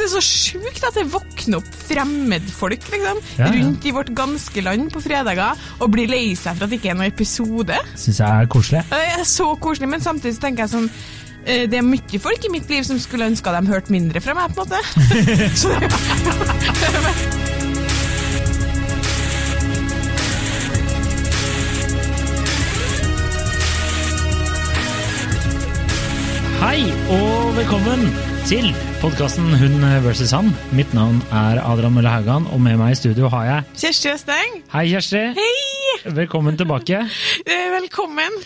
syns det er så sjukt at det våkner opp fremmedfolk liksom, Ja, ja. rundt i vårt ganske land på fredager og blir lei seg for at det ikke er noen episode. Syns jeg er koselig. Det er så koselig, men samtidig så tenker jeg sånn eh, det er mye folk i mitt liv som skulle ønske de hørte mindre fra meg, på en måte. Så det, Hei og velkommen til podkasten Hun versus han. Mitt navn er Adrian Mølle Haugan, og med meg i studio har jeg Kjersti Østeng, Hei, Kjersti. hei! Velkommen tilbake. Velkommen.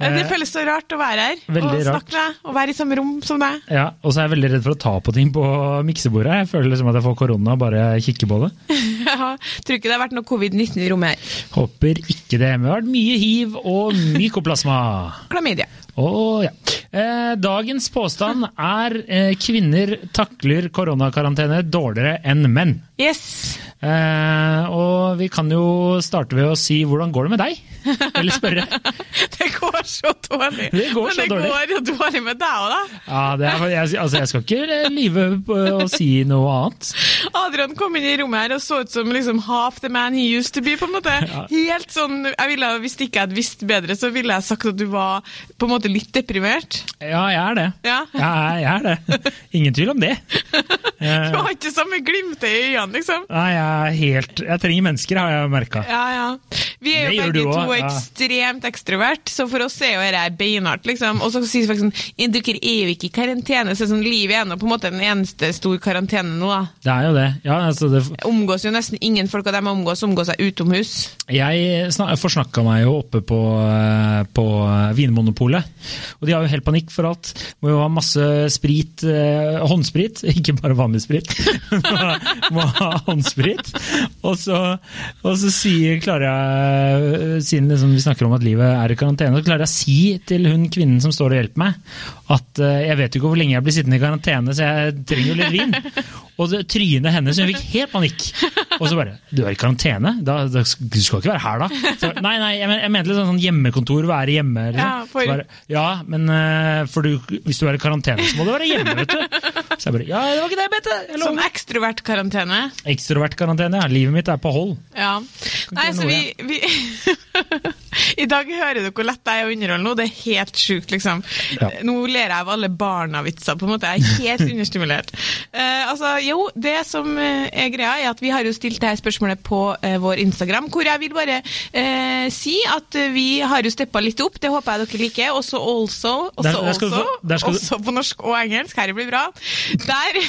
Eh, Det Eh, føles så rart å være her veldig og snakke med deg og være i samme rom som deg. Ja, Og så er jeg veldig redd for å ta på ting på miksebordet. Jeg føler liksom at jeg får korona og bare kikker på det. Jeg tror ikke det har vært noe covid-19 i rommet her. Håper ikke det. Men det har vært mye hiv og mykoplasma. Klamydia. Å ja. Eh, dagens påstand er eh, kvinner takler koronakarantene dårligere enn menn. Yes. Eh, og vi kan jo starte ved å si hvordan går det med deg? Eller spørre. Det går så dårlig. Det går Men så det dårlig. går jo dårlig med deg òg, da. Ja, det er, jeg, altså, jeg skal ikke lyve på å si noe annet. Adrian kom inn i rommet her og så ut som liksom half the man he used to be. på en måte. Helt sånn, jeg ville, Hvis ikke jeg hadde visst bedre, så ville jeg sagt at du var på en måte litt deprimert. Ja, jeg er det. Ja. Ja, jeg er det. Ingen tvil om det. Du har ikke samme glimtet i øynene, liksom. Nei, jeg er helt Jeg trenger mennesker, har jeg merka. Ja, ja. Vi er jo begge to ekstremt ekstrovert, så for oss er jo dette beinhardt, liksom. Og så sier folk sånn «Ja, Dere er jo ikke i karantene, så sånn, livet er nå på en måte den eneste stor karantene nå, da. Det er jo det. Ja, altså, det Omgås jo nesten ingen folk, og de omgås omgås seg utomhus. Jeg snak- forsnakka meg jo oppe på, eh, på Vinmonopolet, og de har jo helt panikk for alt. Må jo ha masse sprit, eh, håndsprit, ikke bare vanlig sprit. Må ha håndsprit. Og så, og så sier, klarer jeg, siden liksom vi snakker om at livet er i karantene, så klarer jeg å si til hun kvinnen som står og hjelper meg, at eh, jeg vet jo ikke hvor lenge jeg blir sittende i karantene, så jeg trenger jo litt vin. Og det, trynet hennes, hun fikk helt panikk. Og så bare Du er i karantene? Da, da, du skal ikke være her, da? Så, nei, nei, jeg, men, jeg mente litt sånn, sånn hjemmekontor, være hjemme. Liksom. Ja, for- bare, ja men eh, du, hvis du er i karantene, så må du være hjemme, vet du. Så jeg bare Ja, det var ikke det jeg mente! Jeg Som ekstrovert karantene. Ja. Livet mitt er på hold. Ja. Nei, så vi, vi I dag hører dere hvor lett jeg er å underholde nå. Det er helt sjukt, liksom. Ja. Nå ler jeg av alle barna-vitser, på en måte. Jeg er helt understimulert. Uh, altså, jo, det som eh, er greia, er at vi har jo stilt det her spørsmålet på uh, vår Instagram, hvor jeg vil bare uh, si at vi har jo steppa litt opp. Det håper jeg dere liker. Også also, også, Der- der få- der også på norsk og engelsk. Her blir bra. Der,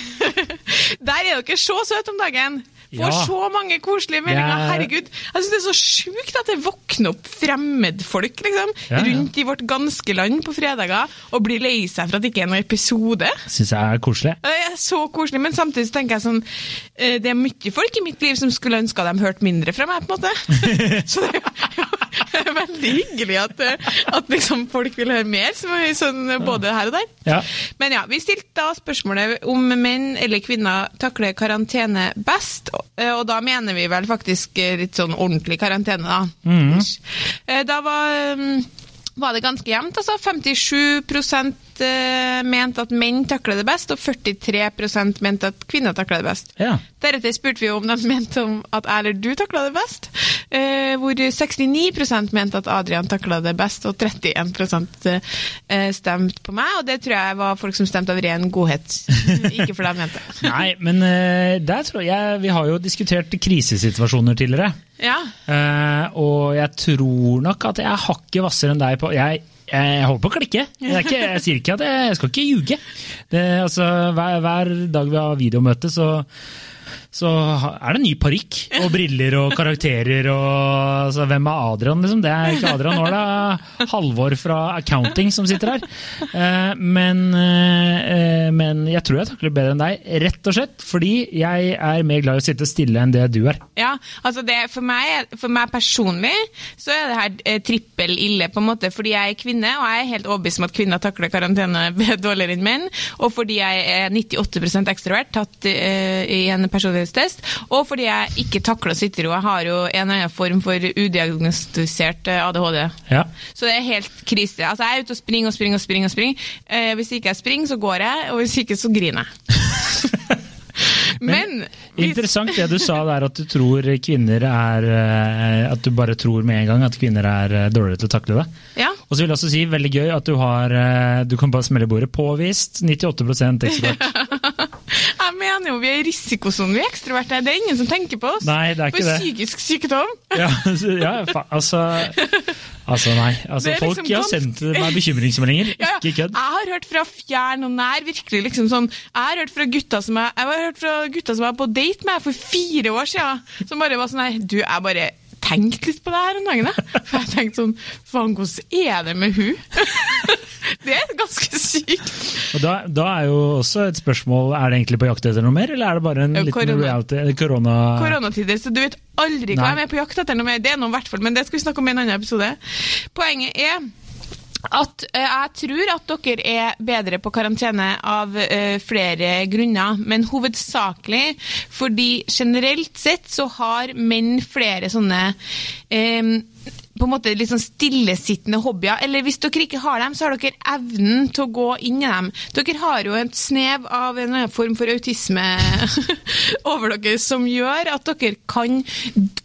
der er dere så søte om dagen. Får Ja. så mange koselige meldinger. Jeg- Herregud. Jeg syns det er så sjukt at det våkner opp fremmedfolk liksom, Ja, ja. rundt i vårt ganske land på fredager og blir lei seg for at det ikke er noen episode. Syns jeg er koselig. Det er så koselig, men samtidig tenker jeg sånn eh, Det er mye folk i mitt liv som skulle ønska de hørte mindre fra meg, på en måte. Så det er veldig hyggelig at, eh, at liksom folk vil høre mer, som er sånn både her og der. Ja. Men ja, vi stilte da spørsmålet om menn eller kvinner takler karantene best, og eh, da mener vi vel faktisk eh, litt sånn ordentlig karantene, da. Eh, Da var, mm, var det ganske jevnt, altså. 57 eh, mente at menn takler det best, og 43 mente at kvinner takler det best. Ja. Deretter spurte vi om de mente om at jeg eller du takla det best, eh, hvor 69 mente at Adrian takla det best, og 31 eh, stemte på meg, og det tror jeg var folk som stemte av ren godhet, ikke for jeg mente. Nei, men der tror jeg Vi har jo diskutert krisesituasjoner tidligere. Ja, Uh, og jeg tror nok at jeg er hakket hvassere enn deg på Jeg, jeg holder på å klikke. Jeg, ikke, jeg sier ikke at jeg, jeg skal ikke ljuge. Altså, hver, hver dag vi har videomøte, så, så er det ny parykk og briller og karakterer og altså, Hvem er Adrian, liksom? Det er ikke Adrian. Nå er det Halvor fra accounting som sitter her. Eh, men, eh, men jeg tror jeg takler bedre enn deg, rett og slett fordi jeg er mer glad i å sitte stille enn det du er. Ja, altså det, for, meg, for meg personlig så er det her eh, trippel ille, på en måte, fordi jeg er kvinne, og jeg er helt overbevist om at kvinner takler karantene dårligere enn menn, og fordi jeg er 98 ekstrovert, tatt i en personlighetstest, og fordi jeg ikke takler å sitte i ro. Jeg har jo en eller annen form for udiagnostisert eh, ADHD. Ja. Så det er helt krise. Altså, jeg er ute og springer og springer og springer. og springer. Eh, hvis ikke jeg springer, så går jeg, og hvis ikke, så griner jeg. Men Men, Interessant det du sa der, at du tror kvinner er eh, At du bare tror med en gang at kvinner er eh, dårligere til å takle det. Ja. Og så vil jeg også si, veldig gøy at du har Du kan bare smelle bordet. Påvist 98% ekstrovert. Mener jo vi er i risikosonen, vi er ekstroverte. Det er ingen som tenker på oss. Nei, det er ikke For psykisk sykdom. Ja, ja altså Altså, nei. Altså, er folk liksom har sendt meg bekymringsmeldinger. Ja, ja. Ikke kødd. Jeg har hørt fra fjern og nær, virkelig liksom sånn Jeg har hørt fra gutta som jeg, jeg har hørt fra gutta som jeg var på date med for fire år siden, som bare var sånn her du, jeg bare tenkte litt på det her om dagene. For jeg tenkte sånn Faen, hvordan er det med hun? Det er ganske sykt. Og da, da er jo også et spørsmål Er det egentlig på jakt etter noe mer, eller er det bare en Ja, liten korona. reality? eh, Korona... Koronatider, så du vet aldri hva Nei. jeg er på jakt etter noe mer. Det er noe i hvert fall, men det skal vi snakke om i en annen episode. Poenget er at eh, jeg tror at dere er bedre på karantene av eh, flere grunner, men hovedsakelig fordi generelt sett så har menn flere sånne eh, på en måte litt sånn stillesittende hobbyer. Eller hvis dere ikke har dem, så har dere evnen til å gå inn i dem. Dere har jo et snev av en form for autisme over dere som gjør at dere kan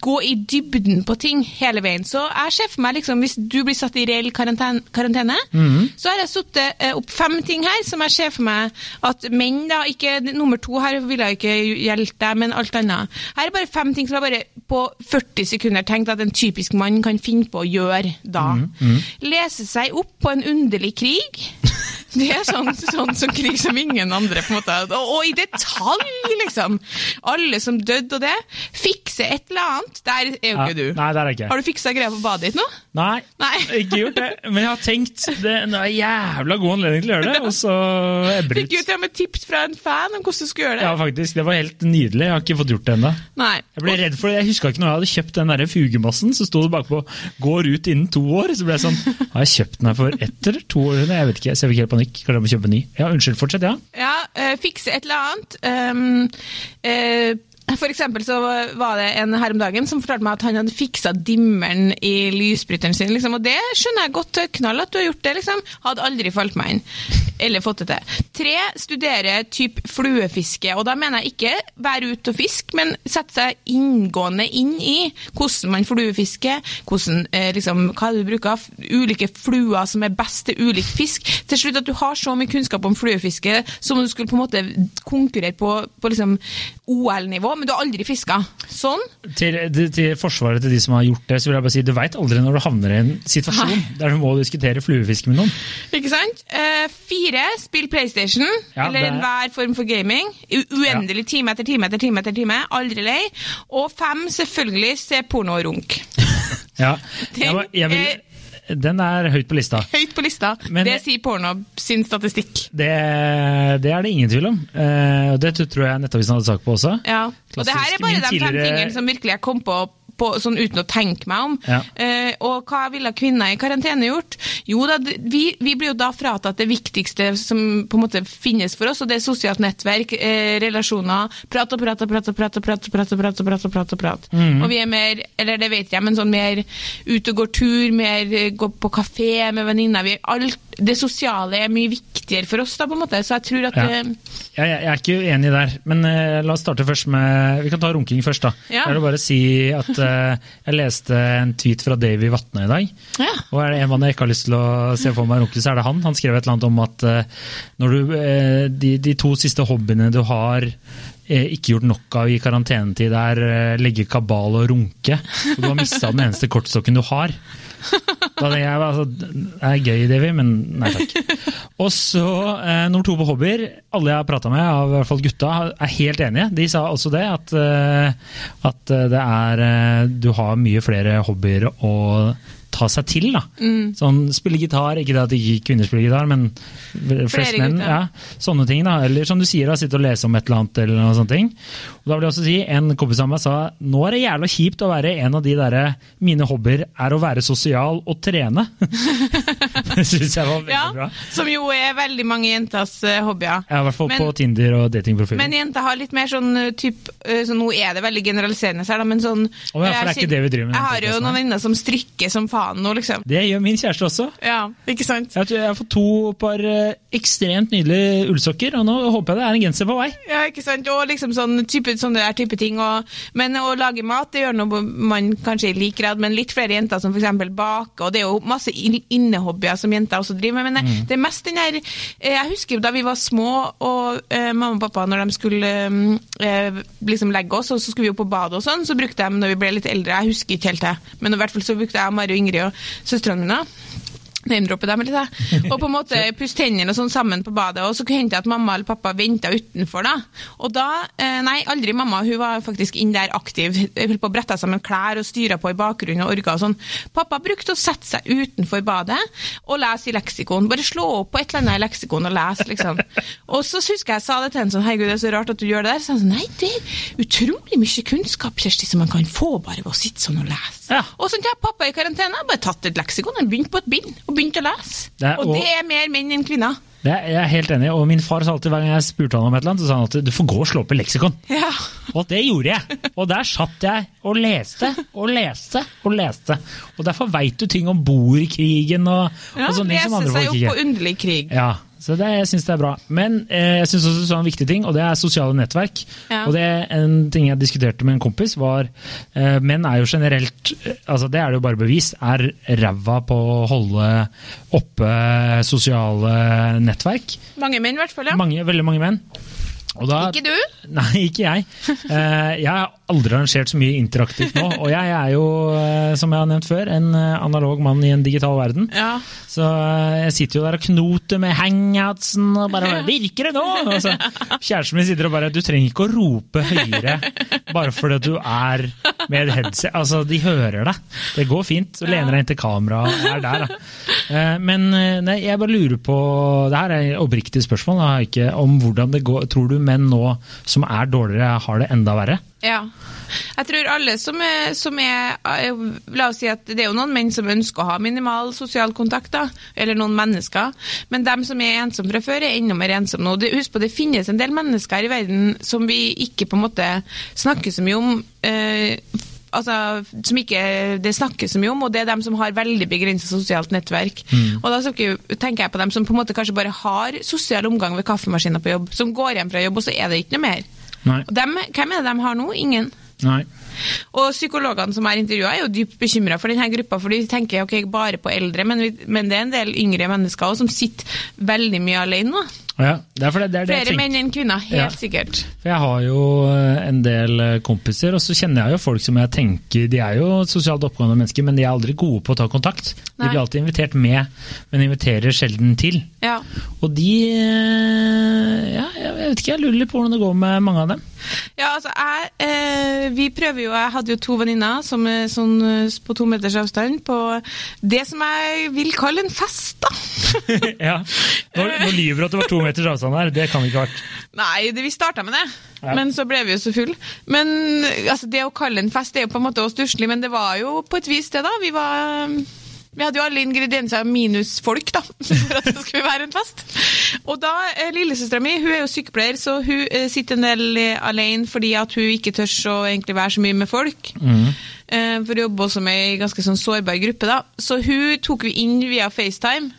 gå i dybden på ting hele veien. Så jeg ser for meg liksom, hvis du blir satt i reell karantene, karantene så har jeg satt eh, opp fem ting her som jeg ser for meg at menn, da, ikke nummer to her vil jeg ikke hjelpe deg, men alt annet. Her er bare fem ting som jeg bare på 40 sekunder tenkte at en typisk mann kan finne på å gjøre da. Lese seg opp på en underlig krig. Det er sånn, sånn som krig som ingen andre, på en måte. Og, og i detalj, liksom. Alle som døde og det. Fikse et eller annet. Der er jo Ja, du. Nei, der er ikke. Har du fiksa greia på badet ditt nå? Nei, Nei. ikke gjort det. Men jeg har tenkt det er en jævla god anledning til å gjøre det, og så ebber Fikk jo ut. til og med tips fra en fan om hvordan du skulle gjøre det. Ja, faktisk. Det var helt nydelig. Jeg har ikke fått gjort det ennå. Jeg ble redd for det. Jeg huska ikke når jeg hadde kjøpt den der fugemassen, så sto det bakpå 'går ut innen to år'. Så ble jeg sånn Har jeg kjøpt den her for ett eller to år? Jeg vet ikke. Så jeg fikk helt panikk. Kanskje jeg må kjøpe en ny. Ja, unnskyld. Fortsett, ja. Ja, øh, fikse et eller annet. Um, eh, for eksempel så var det en her om dagen som fortalte meg at han hadde fiksa dimmeren i lysbryteren sin. Liksom, og det skjønner jeg godt knall at du har gjort det. liksom. Hadde aldri falt meg inn. Eller fått det til. Tre, studere typ fluefiske. Og da mener jeg ikke være ute og fiske, men sette seg inngående inn i hvordan man fluefisker, hvordan, eh, liksom, hva du bruker, ulike fluer som er best til ulik fisk. Til slutt at du har så mye kunnskap om fluefiske som om du skulle på en måte konkurrere på, på liksom OL-nivå, men du har aldri fiska. Sånn. Til, til, forsvaret til de som har gjort det, så vil jeg bare si du veit aldri når du havner i en situasjon Nei. der du må diskutere fluefiske med noen. Ikke sant? Uh, fire, spill PlayStation, Ja, eller er- enhver form for gaming. Uendelig uendelig time etter time etter time etter time. Aldri lei. Og fem, selvfølgelig, se porno og runk. Ja, Den jeg, jeg vil, den er høyt på lista. Høyt på lista. Men- det sier porno sin statistikk. Det, det er det ingen tvil om. Uh, det tror jeg Nettavisen hadde sak på også. Ja. Og det her er bare de fem tingene som virkelig jeg kom på, på, sånn uten å tenke meg om. Ja. Eh, og hva ville kvinner i karantene gjort? Jo da, vi, vi, blir jo da fratatt det viktigste som på en måte finnes for oss, og det er sosialt nettverk, eh, relasjoner. Prat og prat og prat og prat og prat og prat og prat og prat. Og prat, og, prat. Mm. og vi er mer, eller det vet jeg, men sånn mer ute og går tur, mer eh, går på kafé med venninner. Det sosiale er mye viktigere for oss, da, på en måte. Så jeg tror at ja. jeg, jeg, er ikke uenig der, men uh, la oss starte først med Vi kan ta runking først, da. Ja. Jeg vil bare si at jeg leste en tweet fra Davy Vatne i dag. ja. Og er det en mann jeg ikke har lyst til å se for meg runke, så er det han. Han skrev et eller annet om at eh, når du, eh, de, de to siste hobbyene du har eh, ikke gjort nok av i karantenetid, er eh, legge kabal og runke. Og du har mista den eneste kortstokken du har. Da tenker jeg, altså, Det er gøy, Davy, men nei takk. Og så eh, nummer to på hobbyer. Alle jeg har prata med, av i hvert fall gutta, er helt enige. De sa også det, at, eh, at det er eh, Du har mye flere hobbyer å ta seg til. da. Sånn Spille gitar, ikke det at ikke kvinner spiller gitar, men flest menn. Ja, sånne ting da. Eller som du sier, da, sitte og lese om et eller annet. eller noe sånne ting. Og da vil jeg også si, En kompis av meg sa nå er det jævla kjipt å være en av de derre Mine hobbyer er å være sosial og trene. syns jeg var veldig Ja, bra. som jo er veldig mange jenters eh, hobbyer. Ja, I hvert fall Men- på Tinder og datingprofiler. Men jenter har litt mer sånn type eh, så Nå er det veldig generaliserende her, men sånn oh, ja, for det er ikke det vi driver med Jeg har jo noen venner som strikker som faen nå, liksom. Det gjør min kjæreste også. Ja, ikke sant? Jeg, tror jeg har fått to par eh, ekstremt nydelige ullsokker, og nå håper jeg det er en genser på vei. Ja, ikke sant? Og liksom sånn type, sånne der type ting. Og, men å lage mat det gjør noe man kanskje i lik grad, men litt flere jenter som f.eks. baker. Og det er jo masse innehobbyer som jenter også driver med. Men det, det er mest den der eh, Jeg husker jo da vi var små og eh, mamma og pappa når de skulle eh, liksom legge oss, og så skulle vi jo på badet og sånn, så brukte de når vi ble litt eldre, jeg husker ikke helt det, men i hvert fall så brukte jeg Mari og Ingrid og søstrene mine. Name-droppe dem litt, jeg. Og på en måte pusse tennene og sånn sammen på badet. Og så hendte det at mamma eller pappa venta utenfor, da. Og da eh, Nei, aldri mamma. Hun var faktisk inn der aktiv. Holdt på å brette sammen klær og styra på i bakgrunnen og orga og sånn. Pappa brukte å sette seg utenfor badet og lese i leksikon. Bare slå opp på et eller annet i leksikon og lese, liksom. Og så husker jeg jeg sa det til henne sånn Herregud, det er så rart at du gjør det der. Så han sa Nei, det er utrolig mye kunnskap, Kjersti, som man kan få bare ved å sitte sånn og lese. Ja. Og sånn, ja, pappa i karantene har bare tatt et leksikon og begynt på et bind og begynte å lese. Det er- og og- det er mer menn enn kvinner. Det er, jeg er helt enig, og min far sa alltid hver gang jeg spurte han om et eller annet, så sa han at du får gå og slå opp i leksikon. Ja. Og det gjorde jeg. Og der satt jeg og leste og leste og leste. Og derfor veit du ting om boerkrigen og, ja og sånne ting som lese seg folk opp på underlig krig. Ja, så det, jeg syns det er bra. Men eh, jeg syns også du sa en viktig ting, og det er sosiale nettverk. Ja. Og det en ting jeg diskuterte med en kompis, var eh, menn er jo generelt eh, altså Det er det jo bare bevist, er ræva på å holde oppe sosiale nettverk. Mange menn, i hvert fall. ja. Mange, veldig mange menn. Da, Ikke du? Nei, ikke jeg. Eh, jeg har aldri arrangert så mye interaktivt nå. Og jeg er jo, eh, som jeg har nevnt før, en eh, analog mann i en digital verden. Ja. Så eh, jeg sitter jo der og knoter med hangoutsen og bare Virker det nå?! Så, kjæresten min sitter og bare Du trenger ikke å rope høyere bare fordi du er med et headset. Altså, de hører deg. Det går fint. Du lener deg inn til kameraet og er der, da. Men nei, jeg bare lurer på Det her er et oppriktig spørsmål, da, ikke om hvordan det går. Tror du menn nå som er dårligere, har det enda verre? Ja. Jeg tror alle som er, som er eh, La oss si at det er jo noen menn som ønsker å ha minimal sosial kontakt, da, eller noen mennesker. Men dem som er ensomme fra før, er enda mer ensomme nå. Det- Husk på, det finnes en del mennesker i verden som vi ikke på en måte snakker så mye om. Eh, Altså, som ikke det snakkes så mye om, og det er dem som har veldig begrenset sosialt nettverk. Og da tenker jeg på dem som på en måte kanskje bare har sosial omgang ved kaffemaskiner på jobb, som går hjem fra jobb, og så er det ikke noe mer. Dem, hvem er det de har nå? Ingen. Nei. Og psykologene som er intervjua, er jo dypt bekymra for denne gruppa, for de tenker ok, bare på eldre, men, vi, men det er en del yngre mennesker også, som sitter veldig mye alene nå. Ja, det er, det, det er Flere menn enn kvinner, helt Ja. sikkert. For jeg har jo eh, en del eh, kompiser, og så kjenner jeg jo folk som jeg tenker De er jo sosialt oppgående mennesker, men de er aldri gode på å ta kontakt. De blir alltid invitert med, men inviterer sjelden til. Ja. Og de eh, Ja, jeg vet ikke, jeg lurer litt på hvordan det går med mange av dem. Ja, altså, jeg, eh, vi prøver jo, jeg hadde jo to venninner som er sånn på to meters avstand på det som jeg vil kalle en fest, da. ja. Nå, nå lyver du at det var to meters avstand her, det kan ikke ha vært. Nei, det, vi starta med det, Ja. men så ble vi jo så full. Men altså, det å kalle en fest det er jo på en måte også stusslig, men det var jo på et vis det, da. Vi var vi hadde jo alle ingredienser minus folk, da, for at det skulle være en fest. Og da, eh, Lillesøstera mi hun er jo sykepleier, så hun eh, sitter en del alene fordi at hun ikke tør å egentlig være så mye med folk. Eh, For å jobbe også med ei ganske sånn sårbar gruppe. da. Så hun tok vi inn via FaceTime.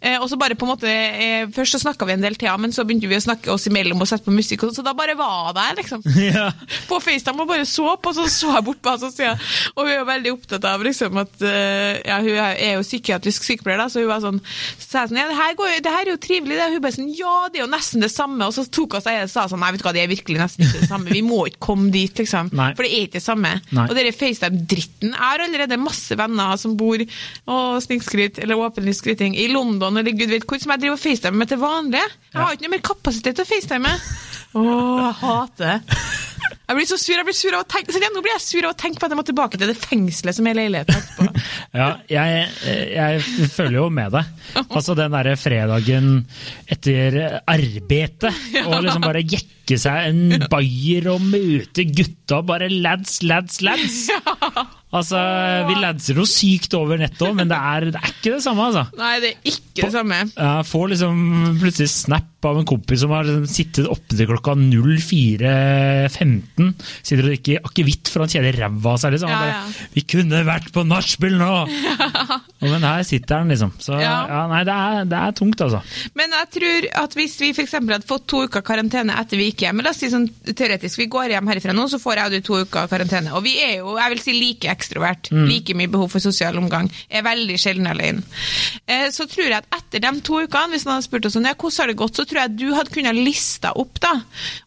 Eh, og så bare på en måte, eh, Først så snakka vi en del til, men så begynte vi å snakke oss imellom og sette på musikk. sånn, Så da bare var jeg der, liksom. ja. På FaceTime og bare så på, så så jeg bort på henne. Så og hun er jo veldig opptatt av liksom, at eh, ja, Hun er jo psykiatrisk sykepleier, da, så hun var sånn Så jeg sånn Ja, det her, går, det her er jo trivelig. Det. Og hun bare sånn Ja, det er jo nesten det samme. Og så tok hun seg i det og sa sånn Nei, vet du hva, det er virkelig nesten ikke det samme. Vi må ikke komme dit, liksom. Nei. For det er ikke det samme. Nei. Og denne FaceTime-dritten Jeg har allerede masse venner som bor og snikskryt, eller skryting, i London eller gud vet hvor, som jeg driver og facetimer med til vanlig. Jeg har ikke noe mer kapasitet til å FaceTime. Åh, jeg hater det. Jeg blir så sur, jeg blir sur av å tenke, så nå blir jeg sur av å tenke på at jeg må tilbake til det fengselet som er leiligheten etterpå. Ja, jeg, jeg følger jo med deg. Altså den derre fredagen etter arbeidet, og liksom bare jekke drikke seg en bayer og møte gutta, bare lads, lads, lads. Altså, Vi ladser noe sykt over nettet òg, men det er, det er ikke det samme, altså. Nei, det er ikke det samme. Jeg får liksom plutselig snap av en kompis som har liksom sittet oppe til klokka 04.15. Sitter og drikker akevitt for han kjeder ræva av seg. Liksom. Han Ja, ja. Vi kunne vært på nachspiel nå! Og Men her sitter han, liksom. Så ja, Ja. nei, det er, det er tungt, altså. Men jeg tror at hvis vi eksempel hadde fått to uker karantene etter vi gikk hjem, la oss si sånn teoretisk, vi går hjem herifra nå, så får jeg og du to uker karantene. Og vi er jo, jeg vil si, like ekstrovert. Like mye behov for sosial omgang. Er veldig sjelden alene. Eh, så tror jeg at etter de to ukene, hvis noen hadde spurt oss sånn, ja, hvordan har det gått, så tror jeg at du hadde kunnet lista opp, da.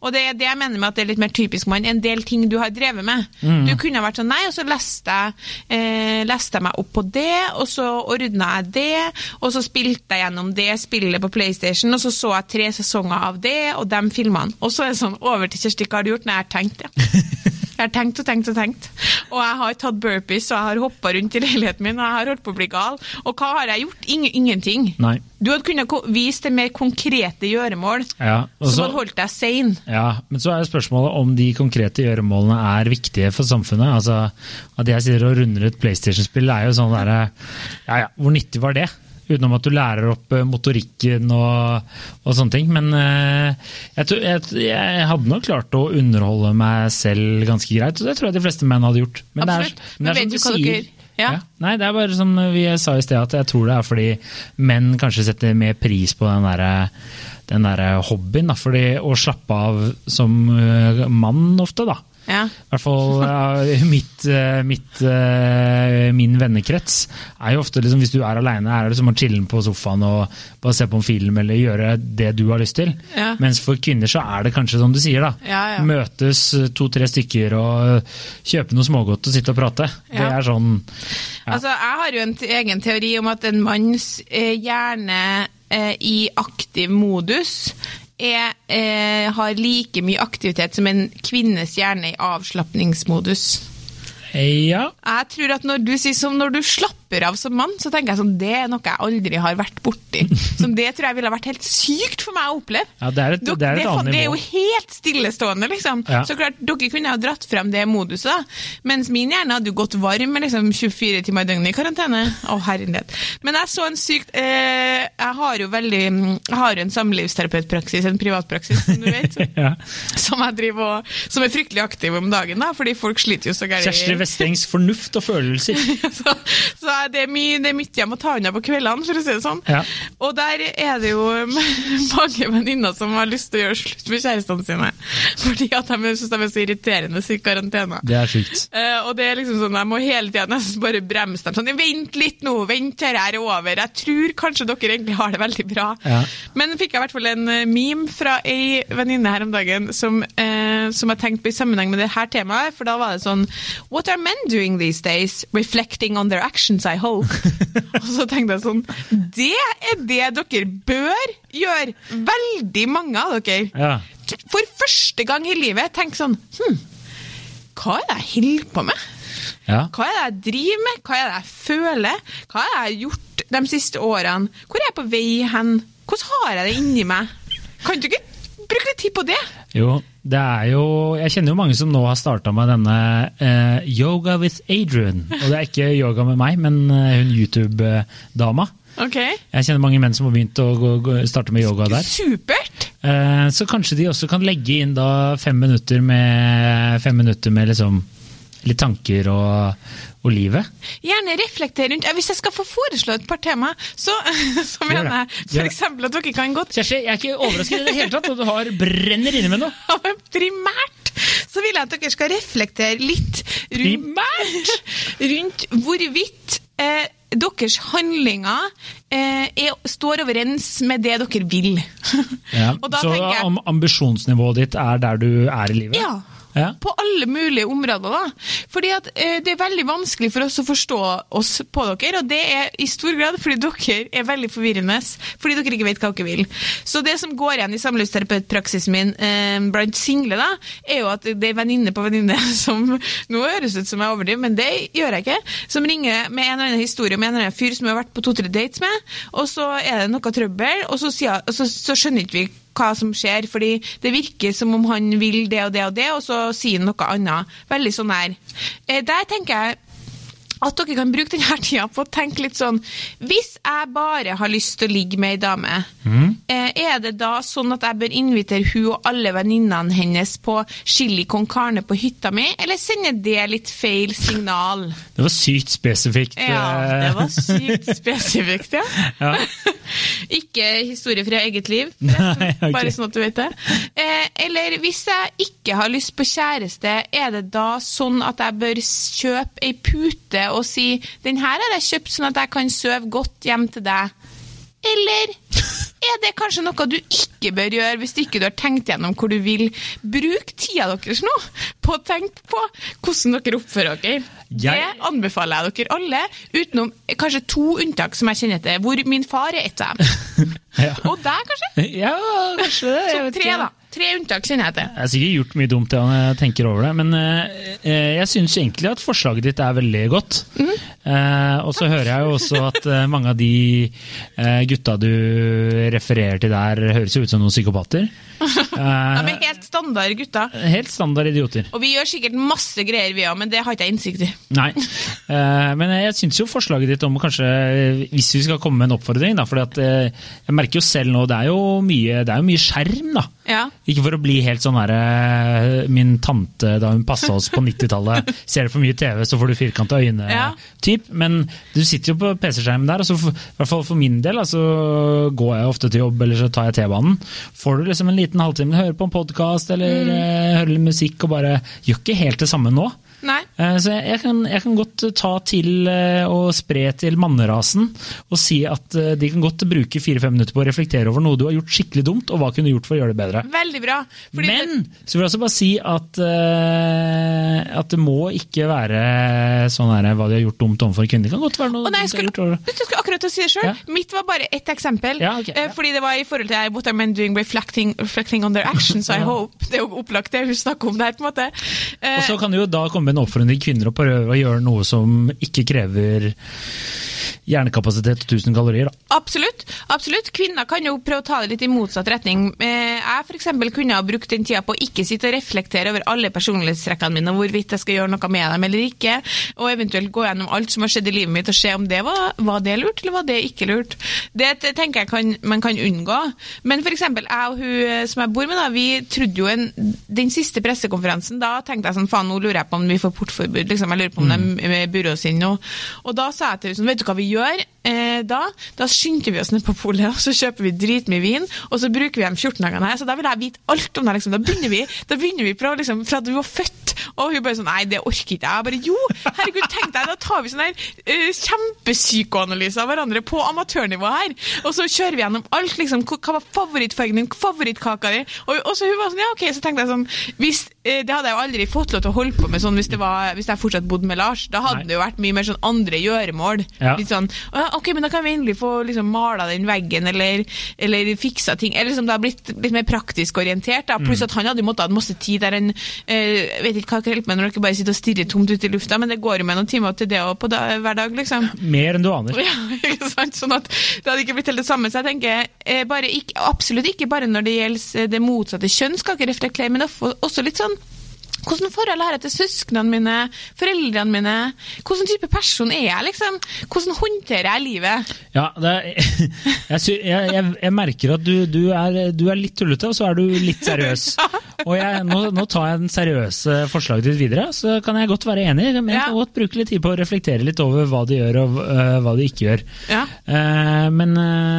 Og det er det jeg mener med at det er litt mer typisk mann, en del ting du har drevet med. Du kunne vært sånn, nei, og så leste jeg, eh, leste jeg meg opp på det, og så ordna jeg det, og så spilte jeg gjennom det spillet på PlayStation, og så så jeg tre sesonger av det, og de filmene. Og så er det sånn, over til Kjersti, hva har du gjort? Nei, jeg har tenkt, ja. Jeg har tenkt og tenkt og tenkt. Og jeg har tatt burpees, og jeg har hoppa rundt i leiligheten min, og jeg har holdt på å bli gal. Og hva har jeg gjort? Ingen, ingenting. Nei. Du hadde kunnet vise vist til mer konkrete gjøremål Ja, også, som så- hadde holdt deg sein. Ja, men så er spørsmålet om de konkrete gjøremålene er viktige for samfunnet. Altså, At jeg sitter og runder et PlayStation-spill, er jo sånn derre Ja ja, hvor nyttig var det? Utenom at du lærer opp eh, motorikken og, og sånne ting. Men eh, jeg, tror- jeg, jeg hadde nok klart å underholde meg selv ganske greit, og det tror jeg de fleste menn hadde gjort. Men det er, Absolutt. men det er vet som du du hva sier. dere- Ja. Nei, det er bare som vi sa i sted, at jeg tror det er fordi menn kanskje setter mer pris på den derre den der hobbyen. Da, fordi å slappe av som eh, mann ofte, da. Ja. I hvert fall uh, mitt, uh, mitt, uh, min vennekrets er jo ofte liksom, Hvis du er aleine, er det som å chille på sofaen og bare se på en film eller gjøre det du har lyst til. Ja. Mens for kvinner så er det kanskje som du sier, da. Ja. Møtes to-tre stykker og kjøpe noe smågodt og sitte og prate. Det er sånn. Altså, jeg har jo en egen teori om at en manns hjerne i aktiv modus er, eh, har like mye aktivitet som en kvinnes hjerne i avslapningsmodus. Ja. Jeg tror at når du sier som når du slapper av som mann, så tenker jeg sånn, det er noe jeg aldri har vært borti. Som det tror jeg ville vært helt sykt for meg å oppleve. Ja, det er et- Dere- det er et annet nivå. det er jo helt stillestående, liksom. Ja. Så klart, dere kunne ha dratt frem det moduset, da. Mens min hjerne hadde jo gått varm med liksom 24 timer i døgnet i karantene. Å, herlighet. Men jeg så en sykt eh, Jeg har jo veldig Jeg har jo en samlivsterapeutpraksis, en privatpraksis, som du vet. ja. Som jeg driver og Som er fryktelig aktiv om dagen, da, fordi folk sliter jo så gærent. Kjersti Vestengs fornuft og følelser. så, så det er mye, det er mye jeg må ta unna på kveldene, for å si det sånn. Ja. Og der er det jo mange venninner som har lyst til å gjøre slutt med kjærestene sine. Fordi at de syns de er så irriterende i karantene. Det er sjukt. Uh, og det er liksom sånn, Jeg må hele tida nesten bare bremse dem. sånn, Vent litt nå, vent til dette er over. Jeg tror kanskje dere egentlig har det veldig bra. Ja. Men fikk jeg i hvert fall en eh, meme fra ei venninne her om dagen som, uh, som jeg tenkte på i sammenheng med det her temaet. For da var det sånn What are men doing these days? Reflecting on their actions, Hope. og så tenkte jeg sånn Det er det dere bør gjøre! Veldig mange av dere. Ja. For første gang i livet tenk sånn Hm, hva er det jeg holder på med? Ja. Hva er det jeg driver med? Hva er det jeg føler? Hva er det jeg har gjort de siste årene? Hvor er jeg på vei hen? Hvordan har jeg det inni meg? Kan du ikke bruke litt tid på det? Jo, det er jo Jeg kjenner jo mange som nå har starta med denne eh, Yoga with Adrian. Og det er ikke yoga med meg, men eh, hun YouTube-dama. Okay. Jeg kjenner mange menn som har begynt å gå, gå, starte med yoga der. supert! Eh, så kanskje de også kan legge inn da fem minutter med, fem minutter med liksom litt tanker og, og livet. Gjerne reflektere rundt Hvis jeg skal få foreslå et par tema, så, så mener jeg f.eks. at dere kan godt Kjersti, jeg er ikke overrasket i det hele tatt, og du har brenner inne med noe. Ja, men primært så vil jeg at dere skal reflektere litt rundt, rundt hvorvidt eh, deres handlinger eh, er, står overens med det dere vil. Ja, så jeg om ambisjonsnivået ditt er der du er i livet? Ja. På alle mulige områder. da. Fordi at eh, Det er veldig vanskelig for oss å forstå oss på dere, og det er i stor grad fordi dere er veldig forvirrende. Fordi dere ikke vet hva dere vil. Så det som går igjen i samlivsterapeutpraksisen min eh, blant single, da, er jo at det er venninne på venninne som Nå høres ut som jeg overdriver, men det gjør jeg ikke. Som ringer med en eller annen historie om en eller annen fyr som hun har vært på to-tre dates med, og så er det noe trøbbel, og så, sier, og så, så skjønner ikke vi hva som skjer, fordi det virker som om han vil det og det og det, og så sier han noe annet. Veldig sånn her. Eh, Der tenker jeg at dere kan bruke denne tida på å tenke litt sånn Hvis jeg bare har lyst til å ligge med ei dame, mm. er det da sånn at jeg bør invitere hun og alle venninnene hennes på chili con carne på hytta mi, eller sender det litt feil signal? Det var sykt spesifikt. Ja, det eh, var sykt spesifikt, ja. Ja. Ikke historie fra eget liv, Nei, okay. bare sånn at du vet det. Eh, eller hvis jeg ikke har lyst på kjæreste, er det da sånn at jeg bør kjøpe ei pute og si 'den her har jeg kjøpt sånn at jeg kan sove godt hjem til deg'? Eller er det kanskje noe du ikke bør gjøre hvis ikke du har tenkt gjennom hvor du vil bruke tida deres nå på å tenke på hvordan dere oppfører dere? Jeg- Det anbefaler jeg dere alle, utenom kanskje to unntak som jeg kjenner til, hvor min far er ett av dem. Ja. Og deg, kanskje? ja, kanskje det. vet tre, da. Tre unntak kjenner jeg til. Jeg har sikkert gjort mye dumt når jeg tenker over det, men eh, eh, jeg syns egentlig at forslaget ditt er veldig godt. Eh, og så hører jeg jo også at mange av de gutta du refererer til der, høres jo ut som noen psykopater. De Eh, er helt standard gutter. helt standard idioter. Og vi gjør sikkert masse greier, vi òg, men det har ikke jeg innsikt i. Nei. Eh, men jeg syns jo forslaget ditt om kanskje, hvis vi skal komme med en oppfordring, da, for jeg merker jo selv nå, det er jo mye, det er jo mye skjerm, da. Ja. Ikke for å bli helt sånn herre Min tante da hun passa oss på 90-tallet. Ser du for mye TV, så får du firkanta Ja. øyne-typ. Men du sitter jo på PC-skjermen der, og så i hvert fall for min del, så går jeg ofte til jobb eller så tar jeg T-banen. Får du liksom en liten halvtime, hører på en podkast eller mm. hører litt musikk og bare Gjør ikke helt det samme nå. Eh, Så jeg, jeg, kan, jeg kan godt ta til eh, og spre til mannerasen og si at eh, de kan godt bruke fire-fem minutter på å reflektere over noe du har gjort skikkelig dumt, og hva kunne du gjort for å gjøre det bedre. Veldig bra. Men så vil jeg også bare si at, eh, at det må ikke være sånn her, hva de har gjort dumt overfor kvinner. Det kan godt være noe Å nei, jeg dumt de har gjort. du, skulle akkurat si det sjøl. Ja. Mitt var bare ett eksempel. Ja, ok, Eh, ja. Fordi det var i forhold til What are men doing reflecting, reflecting on their actions, I hope. Det er jo opplagt det hun snakker om der, på en måte. Eh, Og så kan det jo da komme en oppfordring til kvinner å prøve å gjøre noe som ikke krever hjernekapasitet og 1000 kalorier. Da. Absolutt. absolutt. Kvinner kan jo prøve å ta det litt i motsatt retning. Eh, Jeg eksempel kunne ha brukt den tida på å ikke sitte og reflektere over alle personlighetstrekkene mine, og hvorvidt jeg skal gjøre noe med dem eller ikke, og eventuelt gå gjennom alt som har skjedd i livet mitt og se om det var, var det lurt, eller var det ikke lurt. Det tenker jeg kan, man kan unngå. Men eksempel jeg og hun eh, som jeg bor med, da, vi trodde jo en, den siste pressekonferansen, da tenkte jeg sånn, faen, nå lurer jeg på om vi får portforbud, liksom, jeg lurer på om de burde oss inn nå. Og da sa jeg til henne sånn, vet du hva vi gjør? Eh, da, da skynder vi oss ned på polet, og så kjøper vi dritmye vin, og så bruker vi de 14 dagene her. Så da vil jeg vite alt om det. Liksom. Da begynner vi da begynner vi fra, liksom, fra du var født, og hun bare sånn Nei, det orker ikke jeg. Bare Jo, herregud, tenk deg, da tar vi sånn her uh, kjempepsykoanalyse av hverandre på amatørnivå her. Og så kjører vi gjennom alt, liksom. Hva var favorittfargen din, favorittkaka di? Og, og så hun var sånn, ja, ok, så tenkte jeg sånn hvis, eh, Det hadde jeg jo aldri fått lov til å holde på med sånn hvis, det var, hvis jeg fortsatt bodde med Lars. Da hadde Nei. det jo vært mye mer sånn andre gjøremål. Ja. Litt sånn Ok, men da kan vi endelig få liksom mala den veggen, eller, eller fiksa ting. Eller liksom det har blitt litt mer praktisk orientert. Da. Pluss at han hadde jo måttet ha masse tid der en eh, vet ikke hva kan hjelpe med når dere bare sitter og stirrer tomt ut i lufta, men det går jo med noen timer til det og på da, hver dag, liksom. Mer enn du aner. Ja, ikke sant? Sånn at det hadde ikke blitt helt det samme. Så jeg tenker eh, ikke, absolutt ikke bare når det gjelder eh, det motsatte kjønn, skal ikke reflektere, men også litt sånn hvordan forhold har jeg til søsknene mine, foreldrene mine? Hvordan type person er jeg, liksom? Hvordan håndterer jeg livet? Ja, det er, jeg, jeg, jeg, merker at du, du, er, du er litt tullete, og så er du litt seriøs. Og jeg, nå, nå tar jeg den seriøse forslaget ditt videre, så kan jeg godt være enig. Men jeg kan godt bruke litt tid på å reflektere litt over hva de gjør og uh, hva de ikke gjør. Ja. Uh, men øh,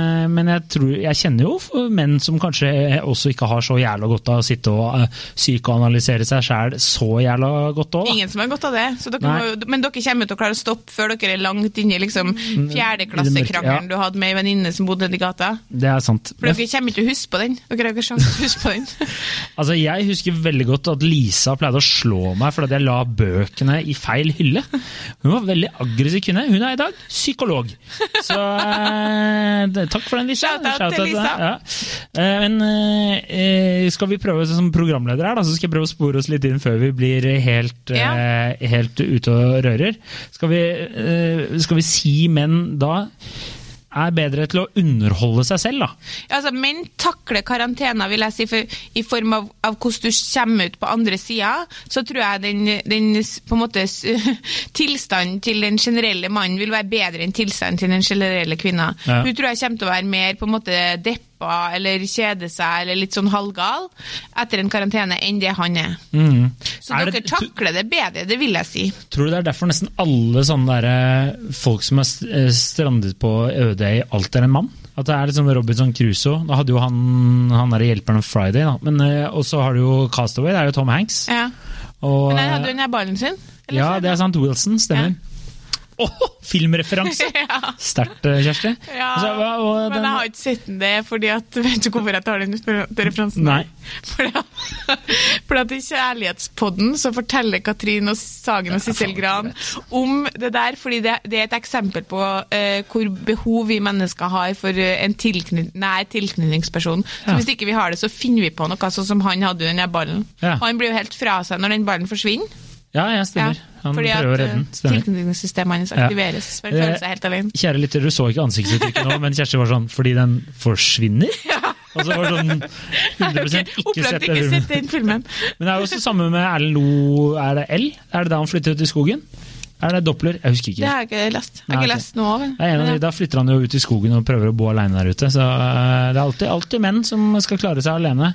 men jeg, tror, jeg kjenner jo menn som kanskje også ikke har så jævla godt av å sitte og øh, psykoanalysere seg sjæl så jævla godt òg. Ingen som har godt av det. Så dere må, men dere kommer til å klare å stoppe før dere er langt inne i liksom, Mm, fjerdeklassekrangelen ja. du hadde med ei venninne som bodde nedi gata. Det er sant. For dere kommer ikke til å huske på den. Dere har ikke sjanse til å huske på den. Altså, Jeg husker veldig godt at Lisa pleide å slå meg fordi jeg la bøkene i feil hylle. Hun var veldig aggressiv kvinne. Hun er i dag psykolog. Så eh, takk for den, Lisa. Shout-out til. Lisa. Ja. Eh, men eh, skal vi prøve som programleder her, da, så skal jeg prøve å spore oss litt inn før vi blir helt, eh, helt ute og rører. Skal vi, skal vi si menn da er bedre til å underholde seg selv, da. Altså, menn takler karantena, vil jeg si, for, i form av, av hvordan du kommer ut på andre sida. Så tror jeg den, den måte tilstanden til den generelle mannen vil være bedre enn tilstanden til den generelle kvinna. Ja. Hun tror jeg kommer til å være mer på en måte deppa eller kjede seg eller litt sånn halvgal etter en karantene enn det han er. Mm. Så Er dere det- takler det bedre, det vil jeg si. Tror du det er derfor nesten alle sånne der, eh, folk som er eh, strandet på øde i alt er en mann? At det er sånn Robinson Crusoe. Da hadde jo han, han der hjelperen Friday, da. Men eh, Og så har du jo Castaway, det er jo Tom Hanks. Ja. Og, Men han hadde jo den her ballen sin. eller ja, det er sant. Wilson, stemmer. Åh, filmreferanse! Ja. Sterkt, eh, Kjersti. Ja, Altså, og, og men jeg har ikke sett den, det fordi at Vet du hvorfor jeg tar den referansen? Nei. Fordi fordi at i Kjærlighetspodden så forteller Katrin og Sagen og Sissel Gran om det der, fordi det, det er et eksempel på uh, hvor behov vi mennesker har for eh, en tilkny nær tilknytningsperson. Så Ja. Hvis ikke vi har det, så finner vi på noe, sånn som han hadde den ballen. Ja. Han blir jo helt fra seg når den ballen forsvinner. Ja, jeg stemmer. Han fordi prøver å redde den. eh, Stemmer. tilknytningssystemet hans Ja. aktiveres. For å føle føler seg helt alene. Kjære lytter, du så ikke ansiktsuttrykket nå, men Kjersti var sånn fordi den forsvinner? Og så var det sånn 100 ikke sett ikke sett den filmen. Men det er jo også samme med Erlend Lo, er det L? Er det da han flytter ut i skogen? Er det Doppler? Jeg husker ikke. Det har jeg ikke lest. Jeg har Nei, ikke lest noe av det. Da flytter han jo ut i skogen og prøver å bo alene der ute. Så eh, det er alltid, alltid menn som skal klare seg alene.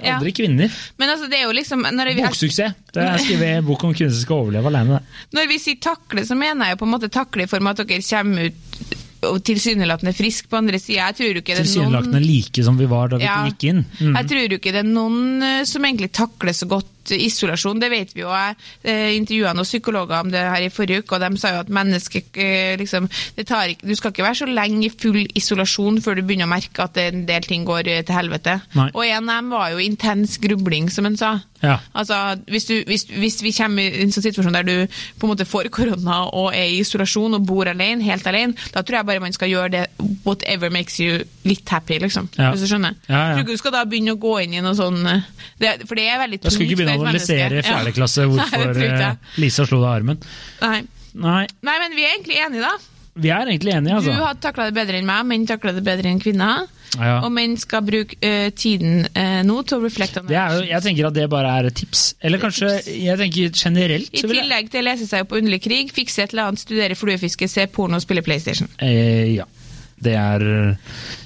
Ja. Aldri kvinner. Men altså, det er jo liksom når vi, Boksuksess. Det er skrevet bok om kvinner som skal overleve alene. når vi sier takle, så mener jeg jo på en måte takle i form av at dere kommer ut og tilsynelatende frisk på andre sida. Tilsynelatende noen like som vi var da vi Ja. gikk inn. Mm. Jeg tror jo ikke det er noen eh, som egentlig takler så godt isolasjon. Det vet vi jo. Jeg eh, intervjua noen psykologer om det her i forrige uke, og de sa jo at mennesket eh, liksom det tar Du skal ikke være så lenge i full isolasjon før du begynner å merke at en del ting går eh, til helvete. Nei. Og en av dem var jo intens grubling, som han sa. Ja. Altså, hvis, du, hvis, hvis vi kommer i en sånn situasjon der du på en måte får korona og er i isolasjon og bor alene, helt alene, da tror jeg bare man skal gjøre det whatever makes you litt happy, liksom. Ja. Hvis du skjønner. Ja, ja. Jeg tror ikke du skal da begynne å gå inn i noe sånn det, For det er veldig Da skal ikke begynne analysere i fjerde klasse Nei, hvorfor jeg. eh, Lisa slo deg armen. Nei. Nei, Nei, men vi er egentlig enige, da. vi er egentlig enige, Du altså. har takla det bedre enn meg, menn takler det bedre enn kvinner. Ja. Og menn skal bruke uh, tiden uh, nå til å reflekte on Det jo, jeg tenker at det bare er et tips. Eller kanskje jeg tenker generelt I tillegg til å lese seg opp på underlig krig, fikse et eller annet, studere fluefiske, se porno og spille PlayStation. eh, Ja. Det er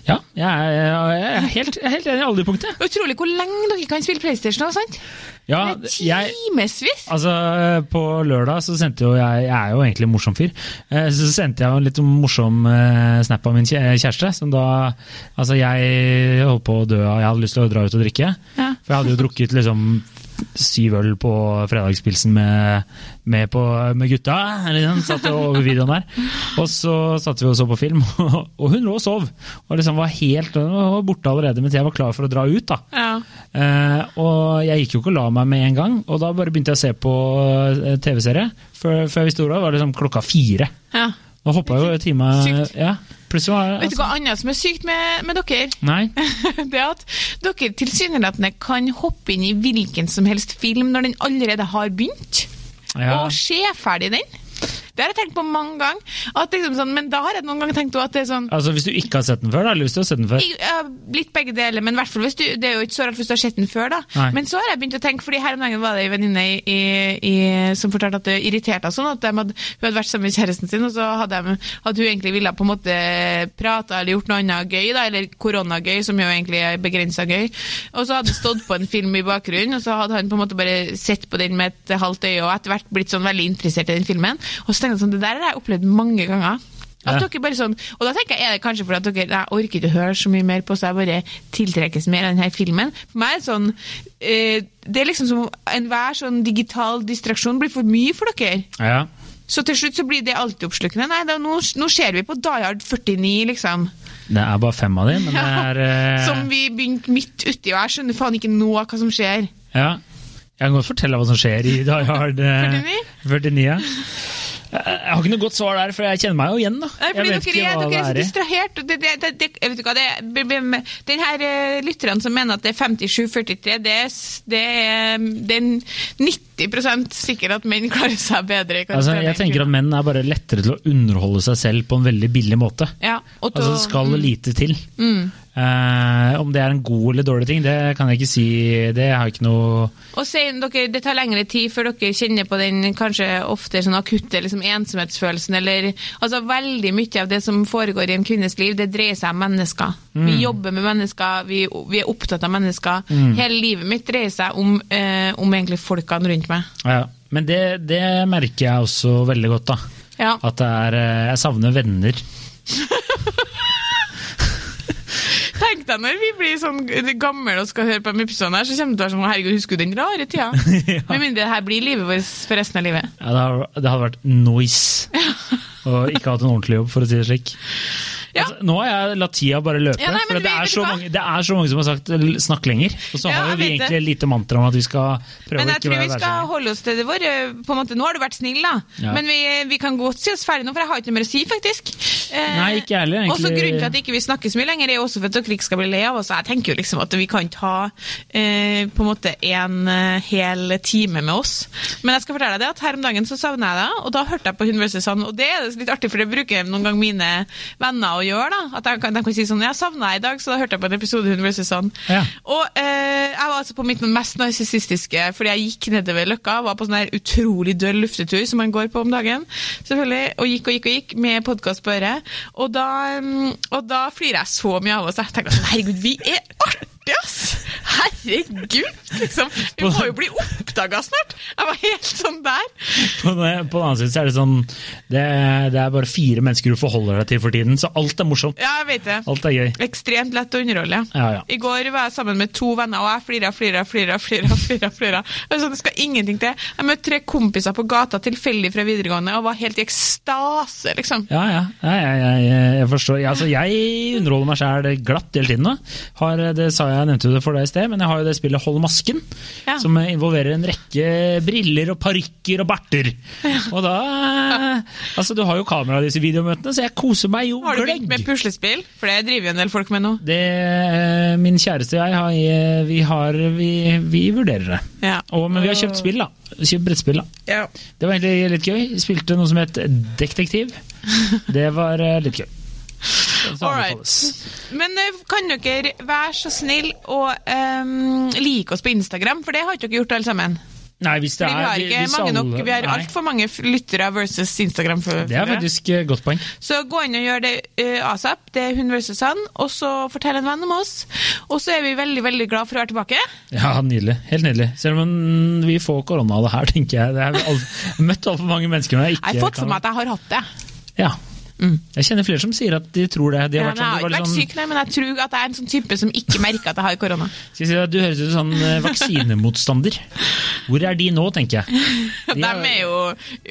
Ja, jeg er, jeg er, helt, jeg er helt enig i alle de punktene. Utrolig hvor lenge dere kan spille PlayStation. da, sant? Ja, jeg, Timevis! Altså, På lørdag så sendte jo jeg Jeg er jo egentlig en morsom fyr. eh, Så sendte jeg jo en litt morsom eh, snap av min kjæreste. Som da Altså, jeg holdt på å dø av Jeg hadde lyst til å dra ut og drikke. Ja. For jeg hadde jo drukket liksom syv øl på fredagspilsen med, med, på, med gutta. Liksom, satt over videoen der. Og så satt vi og så på film, og hun lå og sov. Og liksom var helt var borte allerede mens jeg var klar for å dra ut. da. Ja. Eh, og jeg gikk jo ikke og la meg med en gang, og da bare begynte jeg å se på eh, TV-serie. Før, før jeg visste ordet, var det liksom klokka fire. ja. Nå hoppa jo time Sykt. Ja, plutselig var det Vet du hva annet som er sykt med, med dere? Nei. det er at dere tilsynelatende kan hoppe inn i hvilken som helst film når den allerede har begynt, Ja. og se ferdig den. Det har jeg tenkt på mange ganger. Liksom sånn, men da har jeg noen ganger tenkt at det er sånn Altså Hvis du ikke har sett den før, da, eller hvis du har sett den før? jeg har blitt begge deler, men hvert hvis du, det er jo ikke så rart hvis du har sett den før. da. Nei. Men så har jeg begynt å tenke, fordi her om dagen var det en venninne i, i, i, som fortalte at det irriterte henne sånn, at hadde, hun hadde vært sammen med kjæresten sin, og så hadde, de, hadde hun egentlig ville på en måte prate eller gjort noe annet gøy, da, eller koronagøy, som jo egentlig er begrensa gøy. Og så hadde det stått på en film i bakgrunnen, og så hadde han på en måte bare sett på den med et halvt øye, og etter hvert blitt sånn veldig interessert i den filmen. Og så jeg sånn, det der har jeg opplevd mange ganger. At Ja. dere bare sånn, og da tenker jeg, er det kanskje fordi at dere jeg orker ikke å høre så mye mer på, så jeg bare tiltrekkes mer av denne filmen. For meg er det sånn eh, Det er liksom som enhver sånn digital distraksjon blir for mye for dere. Ja. Så til slutt så blir det altoppslukende. Nei, da, nå, nå ser vi på Die Hard 49, liksom. Det er bare fem av dem, men det er eh, Som vi begynte midt uti, og jeg skjønner faen ikke noe av hva som skjer. Ja. Jeg kan godt fortelle hva som skjer i Die Hard eh, 49? 49. ja. Jeg jeg har ikke noe godt svar der, for jeg kjenner meg jo igjen. da. Nei, fordi jeg vet dere, ikke hva dere er det så er distrahert. Det, det, det, jeg vet ikke hva, det, den her eh, lytterne som mener at det er 57-43, det, er det, er- det er 90 sikker at menn klarer seg bedre Altså, jeg tenker at menn er bare lettere til å underholde seg selv på en veldig billig måte. ja, og Altså, det skal lite til. Eh, om det er en god eller dårlig ting, det kan jeg ikke si. Det har ikke noe Og sier dere, Det tar lengre tid før dere kjenner på den kanskje ofte sånn akutte liksom, ensomhetsfølelsen. eller altså Veldig mye av det som foregår i en kvinnes liv, det dreier seg om mennesker. Vi jobber med mennesker, vi, vi er opptatt av mennesker. Hele livet mitt dreier seg om, eh, om egentlig folkene rundt meg. ja. Men det, det merker jeg også veldig godt, da. Ja. At det er eh, Jeg savner venner. Tenk deg når vi blir sånn gamle og skal høre på de episodene her, så kommer du til å være sånn Herregud, husker du den rare tida? Med mindre det her blir livet vårt for resten av livet. Ja, det, det hadde vært noise. Og ikke hatt en ordentlig jobb, for å si det slik. Ja. Altså, nå har jeg latt tida bare løpe, Ja, nei, for det er, så mange, det er så mange som har sagt 'snakk lenger'. Og så Ja, har vi egentlig et lite mantra om at vi skal prøve Men å jeg ikke tror vi skal holde oss til det vår. på en måte, Nå har du vært snill, da. Ja. Men vi, vi kan godt si oss ferdig nå, for jeg har ikke noe mer å si, faktisk. Eh, Nei, ikke ærlig egentlig Også. Grunnen til at ikke vi snakker så mye lenger, er også for at dere ikke skal bli lei av oss. Jeg tenker jo liksom at vi kan ta eh, på en måte en eh, hel time med oss. Men jeg skal fortelle deg det at her om dagen så savner jeg deg, og da hørte jeg på Hun vs. Sand. Og det er litt artig, for det bruker noen ganger mine venner å gjøre. da, At kan, de kan si sånn 'Jeg savna deg i dag', så da hørte jeg på en episode Hun ble sånn. Ja. Og eh, jeg var altså på mitt mest narsissistiske, fordi jeg gikk nedover Løkka, var på sånn her utrolig døll luftetur som man går på om dagen, selvfølgelig, og gikk og gikk og gikk med podkast på øret. Og da, mm, og da flirer jeg så mye av oss. Jeg tenkte sånn, herregud, vi er artige, ass! Herregud! Liksom. Vi må jo bli oppdaga snart! Jeg var helt sånn der. På den, annen side så er det sånn det, det er bare fire mennesker du forholder deg til for tiden, så alt er morsomt. Ja, jeg vet det. Alt er gøy. Ekstremt lett å underholde. Ja, ja. I går var jeg sammen med to venner, og jeg flira, flira, flira. flira, flira, flira. Er sånn, det skal ingenting til. Jeg møtte tre kompiser på gata tilfeldig fra videregående og var helt i ekstase, liksom. Ja, ja. ja jeg, jeg, jeg forstår. Ja, altså, jeg underholder meg sjæl glatt hele tiden Da. Har, det sa jeg, jeg nevnte det for deg i sted, men jeg har jo det spillet Hold masken, Ja. som involverer en rekke briller og parykker og barter. Og da Altså, du har jo kamera i disse videomøtene, så jeg koser meg jo Har du begynt med puslespill? For det driver jo en del folk med nå. Det, eh, min kjæreste og jeg har, eh, vi, har vi, vi vurderer det. Ja. Og, men vi har kjøpt spill, da. Kjøpt brettspill, da. Ja. Det var egentlig litt gøy. Spilte noe som het Detektiv. Det var eh, litt gøy. Men eh, kan dere være så snill og um, like oss på Instagram, for det har ikke dere gjort alle sammen. Nei, hvis det Fordi vi er har ikke mange alle- nok, vi har altfor mange lyttere versus Instagram. For, Det er faktisk et godt poeng. Så gå inn og gjør det uh, asap. Det er hun versus han. Og så fortell en venn om oss. Og så er vi veldig veldig glad for å være tilbake. Ja, nydelig. Helt nydelig. Selv om vi får korona av det her, tenker jeg. Det er jeg har møtt altfor mange mennesker jeg Jeg har fått for meg at jeg har hatt det. Ja. Jeg kjenner flere som sier at de tror det. De Ja, vært, sånn, jeg har ikke vært sånn... syk, nei, men jeg tror at jeg er en sånn type som ikke merker at jeg har korona. Skal jeg si at Du høres ut som sånn vaksinemotstander. Hvor er de nå, tenker jeg. De er jo,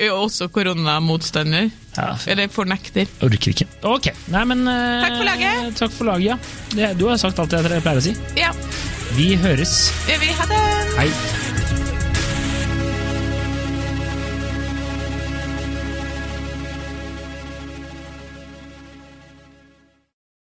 jo også koronamotstander. Ja, Eller fornekter. orker ikke. Ok, nei, men uh... Takk for laget. Takk for laget, ja. Det, du har sagt alt jeg pleier å si. Ja, Vi høres. det vi ha det. Hei.